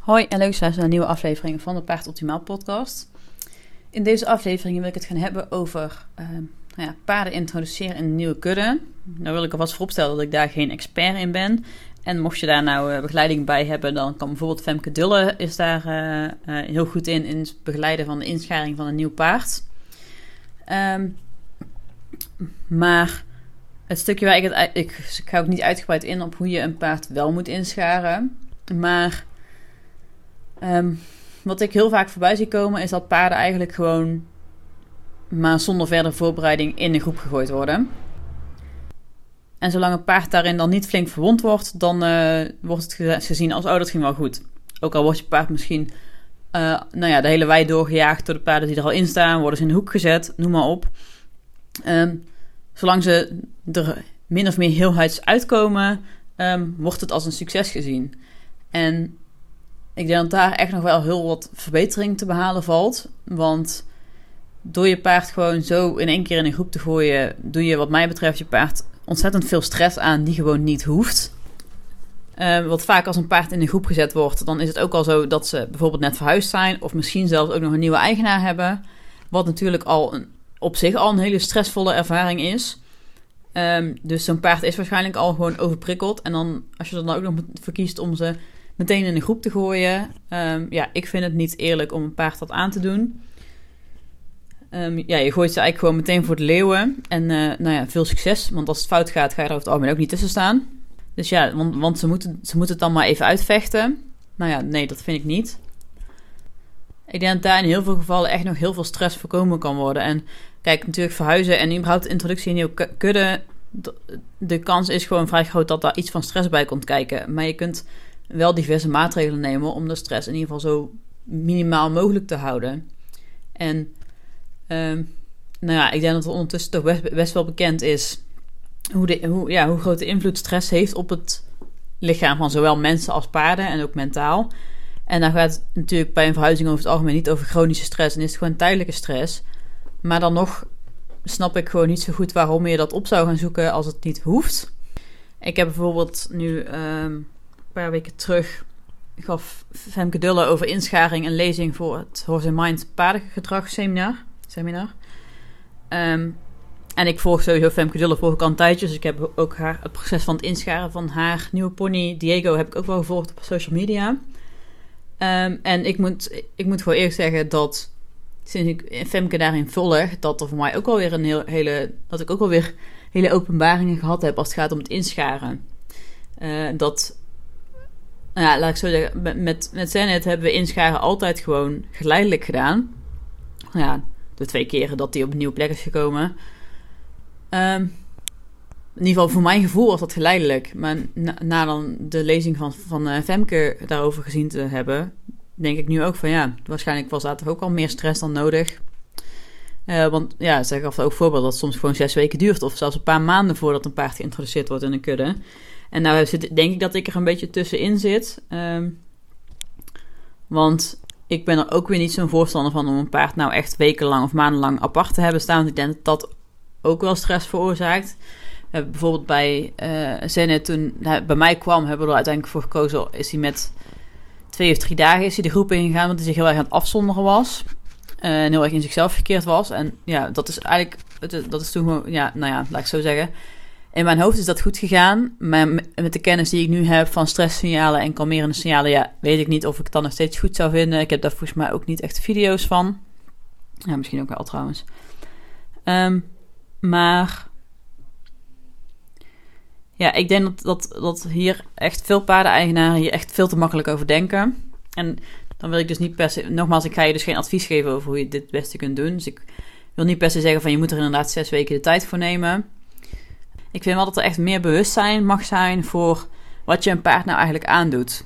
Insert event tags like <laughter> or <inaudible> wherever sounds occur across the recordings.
Hoi en leuk zijn naar een nieuwe aflevering van de Paard Optimaal podcast. In deze aflevering wil ik het gaan hebben over uh, nou ja, paarden introduceren in een nieuwe kudde. Nou wil ik alvast vooropstellen dat ik daar geen expert in ben. En mocht je daar nou uh, begeleiding bij hebben, dan kan bijvoorbeeld Femke Dulle is daar uh, heel goed in, in het begeleiden van de inscharing van een nieuw paard. Um, maar het stukje waar ik het... Ik, ik ga ook niet uitgebreid in op hoe je een paard wel moet inscharen. Maar um, wat ik heel vaak voorbij zie komen is dat paarden eigenlijk gewoon maar zonder verdere voorbereiding in een groep gegooid worden. En zolang een paard daarin dan niet flink verwond wordt, dan uh, wordt het gezien als: oh, dat ging wel goed. Ook al wordt je paard misschien uh, nou ja, de hele wei doorgejaagd door de paarden die er al in staan, worden ze in de hoek gezet, noem maar op. Um, zolang ze er min of meer heelheids uitkomen, um, wordt het als een succes gezien. En ik denk dat daar echt nog wel heel wat verbetering te behalen valt. Want door je paard gewoon zo in één keer in een groep te gooien, doe je wat mij betreft je paard ontzettend veel stress aan die gewoon niet hoeft. Uh, wat vaak als een paard in een groep gezet wordt, dan is het ook al zo dat ze bijvoorbeeld net verhuisd zijn. Of misschien zelfs ook nog een nieuwe eigenaar hebben. Wat natuurlijk al een, op zich al een hele stressvolle ervaring is. Um, dus zo'n paard is waarschijnlijk al gewoon overprikkeld. En dan, als je dan ook nog voor kiest om ze meteen in een groep te gooien. Um, ja, ik vind het niet eerlijk om een paard dat aan te doen. Um, ja, je gooit ze eigenlijk gewoon meteen voor de leeuwen. En uh, nou ja, veel succes. Want als het fout gaat, ga je er over het algemeen ook niet tussen staan. Dus ja, want, want ze, moeten, ze moeten het dan maar even uitvechten. Nou ja, nee, dat vind ik niet. Ik denk dat daar in heel veel gevallen echt nog heel veel stress voorkomen kan worden. En kijk, natuurlijk verhuizen en überhaupt introductie in nieuwe kudde. De kans is gewoon vrij groot dat daar iets van stress bij komt kijken. Maar je kunt wel diverse maatregelen nemen om de stress in ieder geval zo minimaal mogelijk te houden. En um, nou ja, ik denk dat het ondertussen toch best, wel bekend is hoe, de, hoe, ja, hoe grote invloed stress heeft op het lichaam van zowel mensen als paarden en ook mentaal. En dan gaat het natuurlijk bij een verhuizing over het algemeen niet over chronische stress en is het gewoon tijdelijke stress. Maar dan nog snap ik gewoon niet zo goed waarom je dat op zou gaan zoeken als het niet hoeft. Ik heb bijvoorbeeld nu een paar weken terug gaf Femke Dulle over inscharing een lezing voor het Horse Mind paardengedrag seminar. seminar. En ik volg sowieso Femke Dulle ik al een tijdje. Dus ik heb ook haar, het proces van het inscharen van haar nieuwe pony Diego heb ik ook wel gevolgd op social media. Um, en ik moet, ik moet gewoon eerlijk zeggen dat sinds ik Femke daarin volg, dat er voor mij ook alweer een heel, hele, dat ik ook alweer hele openbaringen gehad heb als het gaat om het inscharen. Uh, dat ja, laat ik zo zeggen, met, met, Zenit hebben we inscharen altijd gewoon geleidelijk gedaan. Nou ja, de twee keren dat hij op een nieuwe plek is gekomen. Um, in ieder geval voor mijn gevoel was dat geleidelijk. Maar na, dan de lezing van, van uh, Femke daarover gezien te hebben, denk ik nu ook van ja, waarschijnlijk was daar toch ook al meer stress dan nodig. Uh, want ja, zeg gaf ook voorbeeld dat het soms gewoon zes weken duurt, of zelfs een paar maanden voordat een paard geïntroduceerd wordt in een kudde. En nou zit, denk ik dat ik er een beetje tussenin zit. Um, want ik ben er ook weer niet zo'n voorstander van om een paard nou echt wekenlang of maandenlang apart te hebben staan. Want ik denk dat dat ook wel stress veroorzaakt. We hebben bijvoorbeeld bij uh, toen hij bij mij kwam, hebben we er uiteindelijk voor gekozen. Is hij met twee of drie dagen is hij de groep ingegaan, want hij zich heel erg aan het afzonderen was. Uh, en heel erg in zichzelf gekeerd was. En ja, dat is eigenlijk, dat is toen gewoon, ja, nou ja, laat ik zo zeggen in mijn hoofd is dat goed gegaan. Maar met de kennis die ik nu heb van stresssignalen en kalmerende signalen, ja, weet ik niet of ik het dan nog steeds goed zou vinden. Ik heb daar volgens mij ook niet echt video's van. Ja, misschien ook wel trouwens. Um, maar ja, ik denk dat, dat, dat hier echt veel paardeneigenaren hier echt veel te makkelijk over denken. En dan wil ik dus niet per se, nogmaals, ik ga je dus geen advies geven over hoe je dit het beste kunt doen. Dus ik wil niet per se zeggen van je moet er inderdaad zes weken de tijd voor nemen. Ik vind wel dat er echt meer bewustzijn mag zijn voor wat je een paard nou eigenlijk aandoet.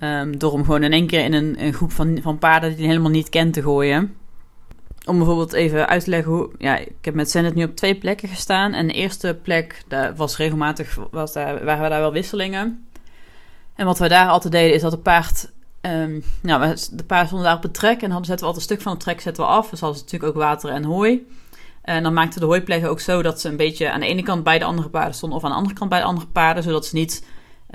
Um, door hem gewoon in één keer in een, groep van, van paarden die hij helemaal niet kent te gooien. Om bijvoorbeeld even uit te leggen hoe. Ja, ik heb met Zenit nu op twee plekken gestaan. En de eerste plek, daar was regelmatig. Was daar, waren we daar wel wisselingen. En wat we daar altijd deden, is dat de paard. Um, nou, de paard stonden daar op het trek. En dan zetten we altijd een stuk van het trek zetten we af. Dus hadden natuurlijk ook water en hooi. En dan maakte de hooipleger ook zo dat ze een beetje aan de ene kant bij de andere paarden stonden of aan de andere kant bij de andere paarden, zodat ze niet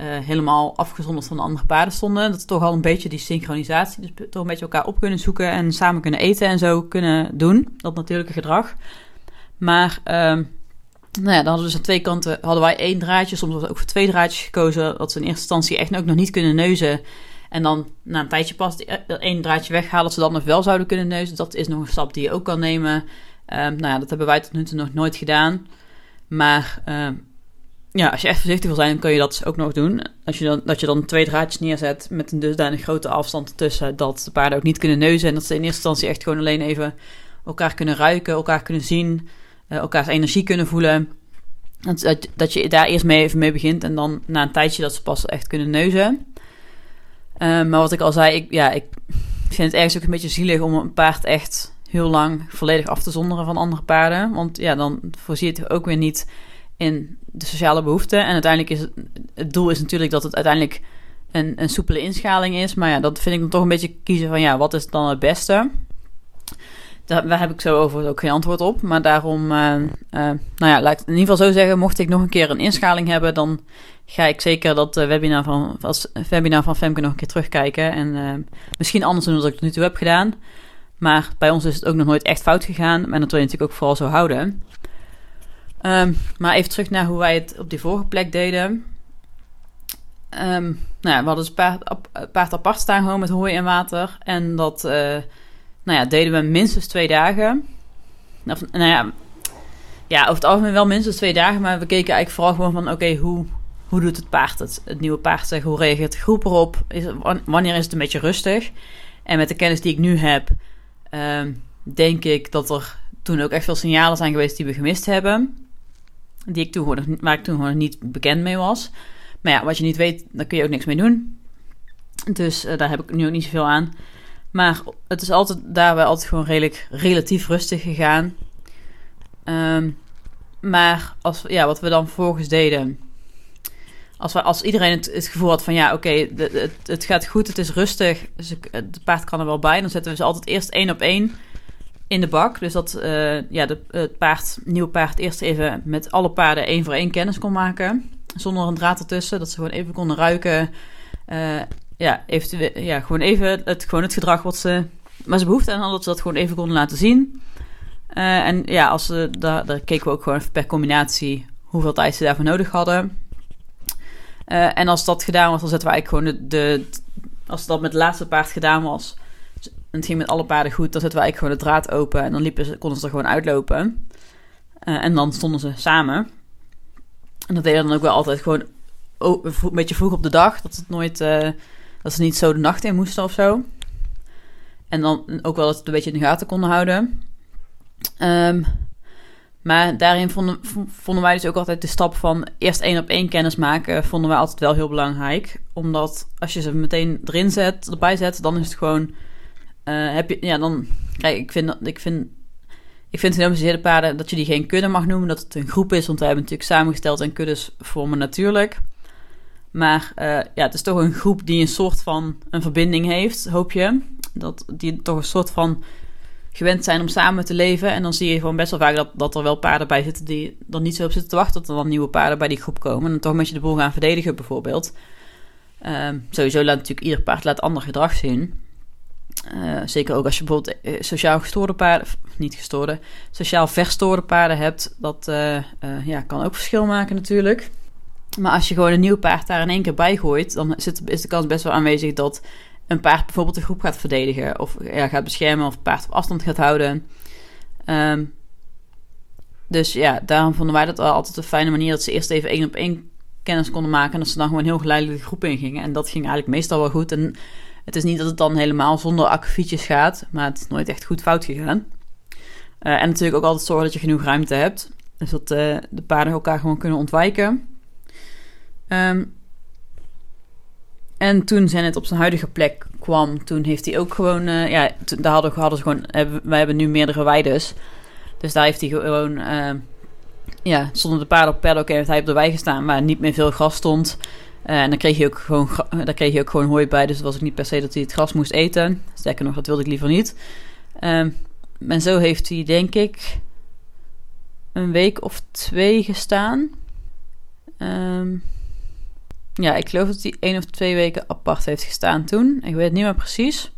helemaal afgezonderd van de andere paarden stonden. Dat is toch al een beetje die synchronisatie. Dus toch een beetje elkaar op kunnen zoeken en samen kunnen eten en zo kunnen doen. Dat natuurlijke gedrag. Maar ehm, nou ja, dan hadden we dus aan twee kanten hadden wij één draadje. Soms was ook voor twee draadjes gekozen. Dat ze in eerste instantie echt ook nog niet kunnen neuzen. En dan na een tijdje pas dat één draadje weghalen, dat ze dan nog wel zouden kunnen neuzen. Dat is nog een stap die je ook kan nemen. Um, nou ja, dat hebben wij tot nu toe nog nooit gedaan. Maar um, ja, als je echt voorzichtig wil zijn, kun je dat ook nog doen. Als je dan, dat je dan twee draadjes neerzet met een dusdanig grote afstand ertussen, dat de paarden ook niet kunnen neuzen. En dat ze in eerste instantie echt gewoon alleen even elkaar kunnen ruiken, elkaar kunnen zien, uh, elkaars energie kunnen voelen. Dat, dat, je daar eerst mee even mee begint en dan na een tijdje dat ze pas echt kunnen neuzen. Uh, maar wat ik al zei, ik, ja, ik vind het ergens ook een beetje zielig om een paard echt heel lang volledig af te zonderen van andere paarden. Want ja, dan voorziet het ook weer niet in de sociale behoeften. En uiteindelijk is het, het doel is natuurlijk dat het uiteindelijk een, een soepele inschaling is. Maar ja, dat vind ik dan toch een beetje kiezen van ja, wat is dan het beste? Daar, heb ik zo over ook geen antwoord op. Maar daarom, uh, uh, nou ja, laat ik in ieder geval zo zeggen, mocht ik nog een keer een inschaling hebben, dan ga ik zeker dat uh, webinar van, als webinar van Femke nog een keer terugkijken. En misschien anders dan wat ik tot nu toe heb gedaan. Maar bij ons is het ook nog nooit echt fout gegaan. En dat wil je natuurlijk ook vooral zo houden. Um, maar even terug naar hoe wij het op die vorige plek deden. Um, nou ja, we hadden dus paard, apart staan gewoon met hooi en water. En dat uh, nou ja, deden we minstens twee dagen. Nou ja, ja, over het algemeen wel minstens twee dagen. Maar we keken eigenlijk vooral gewoon van... oké, hoe, hoe doet het paard het? Het nieuwe paard zeg, hoe reageert de groep erop? Is, wanneer is het een beetje rustig? En met de kennis die ik nu heb... Um, denk ik dat er toen ook echt veel signalen zijn geweest die we gemist hebben. Die ik toen gewoon, waar ik toen gewoon niet bekend mee was. Maar ja, wat je niet weet, daar kun je ook niks mee doen. Dus uh, daar heb ik nu ook niet zoveel aan. Maar het is altijd daar wel altijd gewoon redelijk relatief rustig gegaan. Um, maar als, ja, wat we dan vervolgens deden. Als, we, als iedereen het, het gevoel had van ja, oké, het, het gaat goed, het is rustig. Dus het paard kan er wel bij. Dan zetten we ze altijd eerst één op één in de bak. Dus dat uh, ja, het paard, nieuwe paard eerst even met alle paarden één voor één kennis kon maken. Zonder een draad ertussen. Dat ze gewoon even konden ruiken. Uh, ja, eventueel, ja, gewoon even het, gewoon het gedrag wat ze, maar ze behoefte aan dat ze dat gewoon even konden laten zien. Uh, en ja, als ze, daar, daar keken we ook gewoon per combinatie hoeveel tijd ze daarvoor nodig hadden. En als dat gedaan was, dan zetten we eigenlijk gewoon de, als dat met het laatste paard gedaan was, en het ging met alle paarden goed. Dan zetten we eigenlijk gewoon de draad open. En dan liepen ze, konden ze er gewoon uitlopen. Uh, en dan stonden ze samen. En dat deden dan ook wel altijd gewoon een beetje vroeg op de dag. Dat, het nooit, uh, dat ze niet zo de nacht in moesten of zo. En dan ook wel dat ze het een beetje in de gaten konden houden. Um, maar daarin vonden, wij dus ook altijd de stap van eerst één op één kennis maken, vonden wij altijd wel heel belangrijk. Omdat als je ze meteen erin zet, erbij zet, dan is het gewoon uh, heb je, ja, dan, kijk, ik vind, ik vind, ik vind de paarden dat je die geen kudde mag noemen, dat het een groep is, want wij hebben natuurlijk samengesteld en kuddes vormen natuurlijk. Maar uh, ja, het is toch een groep die een soort van een verbinding heeft, hoop je. Dat die toch een soort van gewend zijn om samen te leven. En dan zie je gewoon best wel vaak dat, dat er wel paarden bij zitten die er niet zo op zitten te wachten tot er dan nieuwe paarden bij die groep komen. En dan toch een beetje de boel gaan verdedigen, bijvoorbeeld. Uh, sowieso laat natuurlijk ieder paard laat ander gedrag zien. Uh, zeker ook als je bijvoorbeeld uh, sociaal gestoorde paarden, niet gestoorde, sociaal verstoorde paarden hebt, dat uh, ja, kan ook verschil maken natuurlijk. Maar als je gewoon een nieuw paard daar in één keer bij gooit, dan is de kans best wel aanwezig dat een paard bijvoorbeeld de groep gaat verdedigen, of ja, gaat beschermen, of het paard op afstand gaat houden. Um, dus ja, daarom vonden wij dat altijd een fijne manier dat ze eerst even één op één kennis konden maken en dat ze dan gewoon heel geleidelijk de groep ingingen. En dat ging eigenlijk meestal wel goed. En het is niet dat het dan helemaal zonder akkefietjes gaat, maar het is nooit echt goed fout gegaan. Uh, en natuurlijk ook altijd zorgen dat je genoeg ruimte hebt. Dus dat uh, de paarden elkaar gewoon kunnen ontwijken. Um, en toen Zenit op zijn huidige plek kwam, toen heeft hij ook gewoon... Uh, ja, daar hadden, hadden ze gewoon... Wij hebben nu meerdere weides. Dus daar heeft hij gewoon... ja, stonden de paarden op paddock en heeft hij op de wei gestaan... waar niet meer veel gras stond... Uh, en dan kreeg, je ook gewoon, daar kreeg je ook gewoon hooi bij. Dus het was ook niet per se dat hij het gras moest eten. Sterker nog, dat wilde ik liever niet. Um, en zo heeft hij, denk ik, een week of twee gestaan. Um, ja, ik geloof dat hij één of twee weken apart heeft gestaan toen. Ik weet het niet meer precies.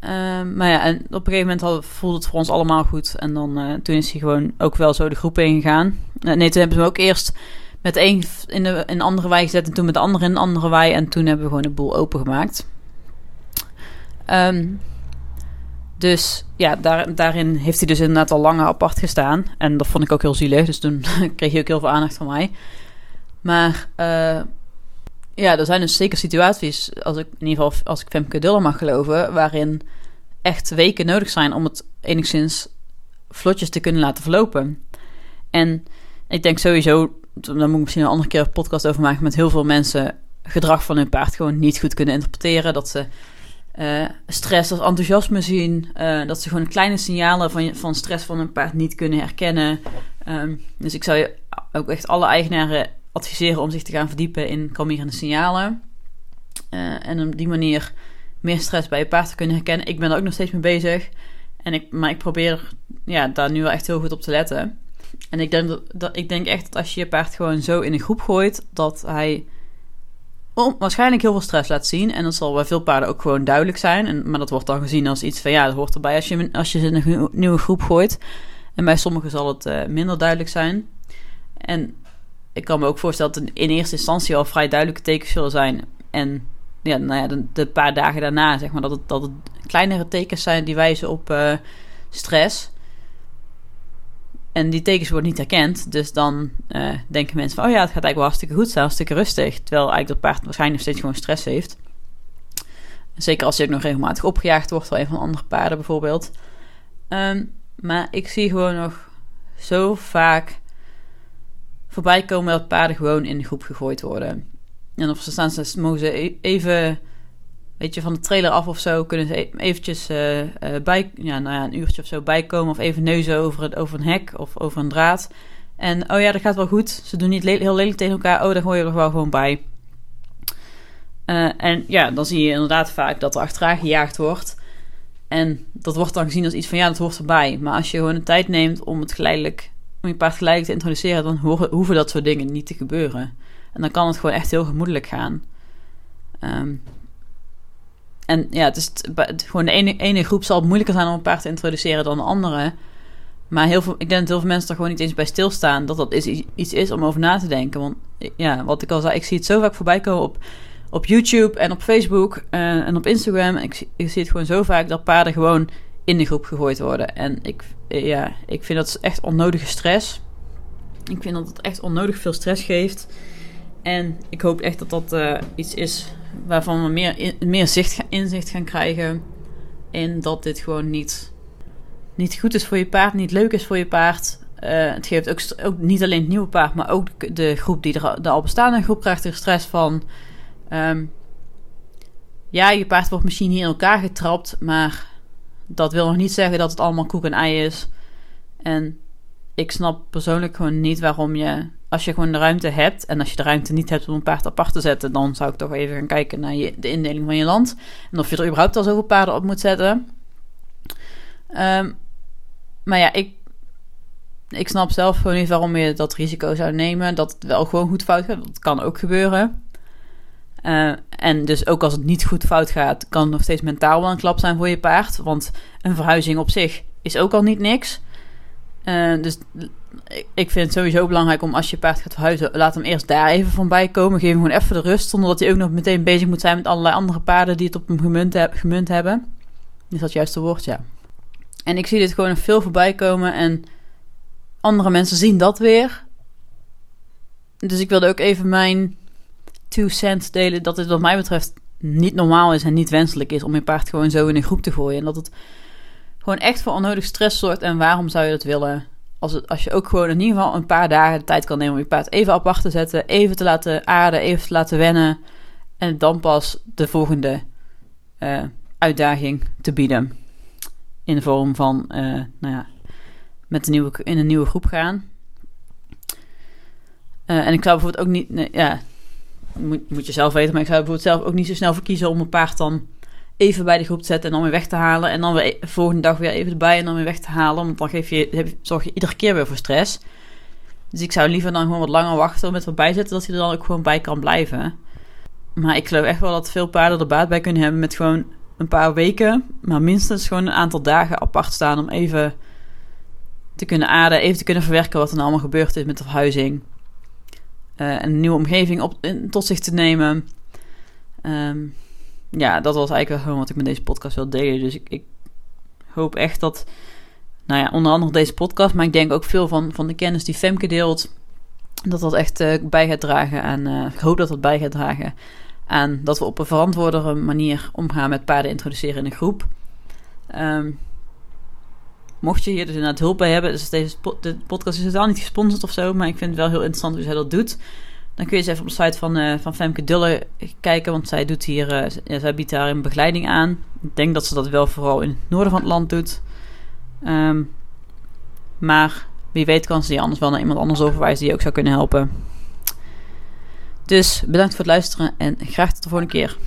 Ehm, maar ja, en op een gegeven moment voelde het voor ons allemaal goed. En dan uh, toen is hij gewoon ook wel zo de groep ingegaan. Uh, nee, toen hebben hem ook eerst met één in, een andere wei gezet en toen met de andere in een andere wei. En toen hebben we gewoon de boel opengemaakt. Um, dus ja, daar, daarin heeft hij dus inderdaad al langer apart gestaan. En dat vond ik ook heel zielig. Dus toen <laughs> kreeg hij ook heel veel aandacht van mij. Maar uh, ja, er zijn dus zeker situaties, als ik in ieder geval als ik Femke Duller mag geloven, waarin echt weken nodig zijn om het enigszins vlotjes te kunnen laten verlopen. En ik denk sowieso, daar moet ik misschien een andere keer een podcast over maken, met heel veel mensen gedrag van hun paard gewoon niet goed kunnen interpreteren. Dat ze uh, stress als enthousiasme zien. Uh, dat ze gewoon kleine signalen van, van stress van een paard niet kunnen herkennen. Um, dus ik zou je ook echt alle eigenaren adviseren om zich te gaan verdiepen in kalmerende signalen. Uh, en op die manier meer stress bij je paard te kunnen herkennen. Ik ben er ook nog steeds mee bezig. En ik, maar ik probeer ja, daar nu wel echt heel goed op te letten. En ik denk, dat, ik denk echt dat als je je paard gewoon zo in een groep gooit, dat hij waarschijnlijk heel veel stress laat zien. En dat zal bij veel paarden ook gewoon duidelijk zijn. En, maar dat wordt dan gezien als iets van ja, dat hoort erbij als je, als je in een nieuwe groep gooit. En bij sommigen zal het uh, minder duidelijk zijn. En ik kan me ook voorstellen dat in eerste instantie al vrij duidelijke tekens zullen zijn. En ja, nou ja, de, de paar dagen daarna, zeg maar, dat het, dat het kleinere tekens zijn die wijzen op uh, stress. En die tekens worden niet herkend. Dus dan uh, denken mensen van... oh ja, het gaat eigenlijk wel hartstikke goed zijn, hartstikke rustig. Terwijl eigenlijk dat paard waarschijnlijk nog steeds gewoon stress heeft. Zeker als hij ook nog regelmatig opgejaagd wordt... door een van andere paarden bijvoorbeeld. Um, maar ik zie gewoon nog zo vaak voorbij komen... dat paarden gewoon in de groep gegooid worden. En of ze staan, ze mogen ze e-, even weet je, van de trailer af of zo, kunnen ze e- eventjes uh, uh, bij, ja, nou ja, een uurtje of zo bijkomen. Of even neuzen over, het, over een hek of over een draad. En oh ja, dat gaat wel goed. Ze doen niet heel lelijk tegen elkaar. Oh, daar gooi je er wel gewoon bij. Uh, en ja, dan zie je inderdaad vaak dat er achteraan gejaagd wordt. En dat wordt dan gezien als iets van ja, dat hoort erbij. Maar als je gewoon de tijd neemt om het geleidelijk, om je paard geleidelijk te introduceren, dan hoeven dat soort dingen niet te gebeuren. En dan kan het gewoon echt heel gemoedelijk gaan. Um, en ja, het is gewoon de ene, ene groep zal het moeilijker zijn om een paard te introduceren dan de andere. Maar heel veel, ik denk dat heel veel mensen er gewoon niet eens bij stilstaan dat dat iets is om over na te denken. Want ja, wat ik al zei, ik zie het zo vaak voorbij komen op, op YouTube en op Facebook uh, en op Instagram. Ik, zie het gewoon zo vaak dat paarden gewoon in de groep gegooid worden. En ik, ja, ik vind dat echt onnodige stress. Ik vind dat het echt onnodig veel stress geeft. En ik hoop echt dat dat uh, iets is waarvan we meer, meer zicht, inzicht gaan krijgen in dat dit gewoon niet, niet goed is voor je paard, niet leuk is voor je paard. Uh, het geeft ook, ook, niet alleen het nieuwe paard, maar ook de groep die er de al bestaande groep krijgt er stress van. Um, ja, je paard wordt misschien hier in elkaar getrapt, maar dat wil nog niet zeggen dat het allemaal koek en ei is. En ik snap persoonlijk gewoon niet waarom je als je gewoon de ruimte hebt en als je de ruimte niet hebt om een paard apart te zetten, dan zou ik toch even gaan kijken naar je, de indeling van je land. En of je er überhaupt al zoveel paarden op moet zetten. Um, maar ja, ik, ik snap zelf gewoon niet waarom je dat risico zou nemen. Dat het wel gewoon goed fout gaat. Dat kan ook gebeuren. Uh, en dus ook als het niet goed fout gaat, kan het nog steeds mentaal wel een klap zijn voor je paard. Want een verhuizing op zich is ook al niet niks. Uh, dus ik vind het sowieso belangrijk om als je paard gaat verhuizen, laat hem eerst daar even van bij komen. Geef hem gewoon even de rust, zonder dat hij ook nog meteen bezig moet zijn met allerlei andere paarden die het op hem gemunt, gemunt hebben. Is dat juist het woord? Ja. En ik zie dit gewoon veel voorbij komen en andere mensen zien dat weer. Dus ik wilde ook even mijn two cents delen dat het wat mij betreft niet normaal is en niet wenselijk is om je paard gewoon zo in een groep te gooien. En dat het gewoon echt voor onnodig stress zorgt. En waarom zou je dat willen? Als, het, als je ook gewoon in ieder geval een paar dagen de tijd kan nemen om je paard even apart te zetten, even te laten aarden, even te laten wennen. En dan pas de volgende uh, uitdaging te bieden. In de vorm van, uh, nou ja, met een nieuwe, in een nieuwe groep gaan. Uh, en ik zou bijvoorbeeld ook niet, nee, ja, moet, moet je zelf weten, maar ik zou bijvoorbeeld zelf ook niet zo snel verkiezen om een paard dan even bij de groep te zetten en dan weer weg te halen. En dan weer de volgende dag weer even erbij en dan weer weg te halen. Want dan geef je, zorg je iedere keer weer voor stress. Dus ik zou liever dan gewoon wat langer wachten met erbij zetten, dat hij er dan ook gewoon bij kan blijven. Maar ik geloof echt wel dat veel paarden er baat bij kunnen hebben met gewoon een paar weken, maar minstens gewoon een aantal dagen apart staan om even te kunnen aarden, even te kunnen verwerken wat er nou allemaal gebeurd is met de verhuizing. Uh, een nieuwe omgeving op, in, tot zich te nemen. Ehm, ja, dat was eigenlijk gewoon wat ik met deze podcast wil delen. Dus ik, ik hoop echt dat, nou ja, onder andere deze podcast, maar ik denk ook veel van, van de kennis die Femke deelt, dat dat echt uh, bij gaat dragen. En uh, ik hoop dat dat bij gaat dragen aan dat we op een verantwoordere manier omgaan met paarden introduceren in een groep. Um, mocht je hier dus inderdaad hulp bij hebben, dus deze de podcast is totaal niet gesponsord of zo, maar ik vind het wel heel interessant hoe zij dat doet. Dan kun je eens even op de site van, uh, van Femke Dulle kijken, want zij, doet hier, ja, zij biedt daar een begeleiding aan. Ik denk dat ze dat wel vooral in het noorden van het land doet. Um, maar wie weet kan ze die anders wel naar iemand anders overwijzen die ook zou kunnen helpen. Dus bedankt voor het luisteren en graag tot de volgende keer.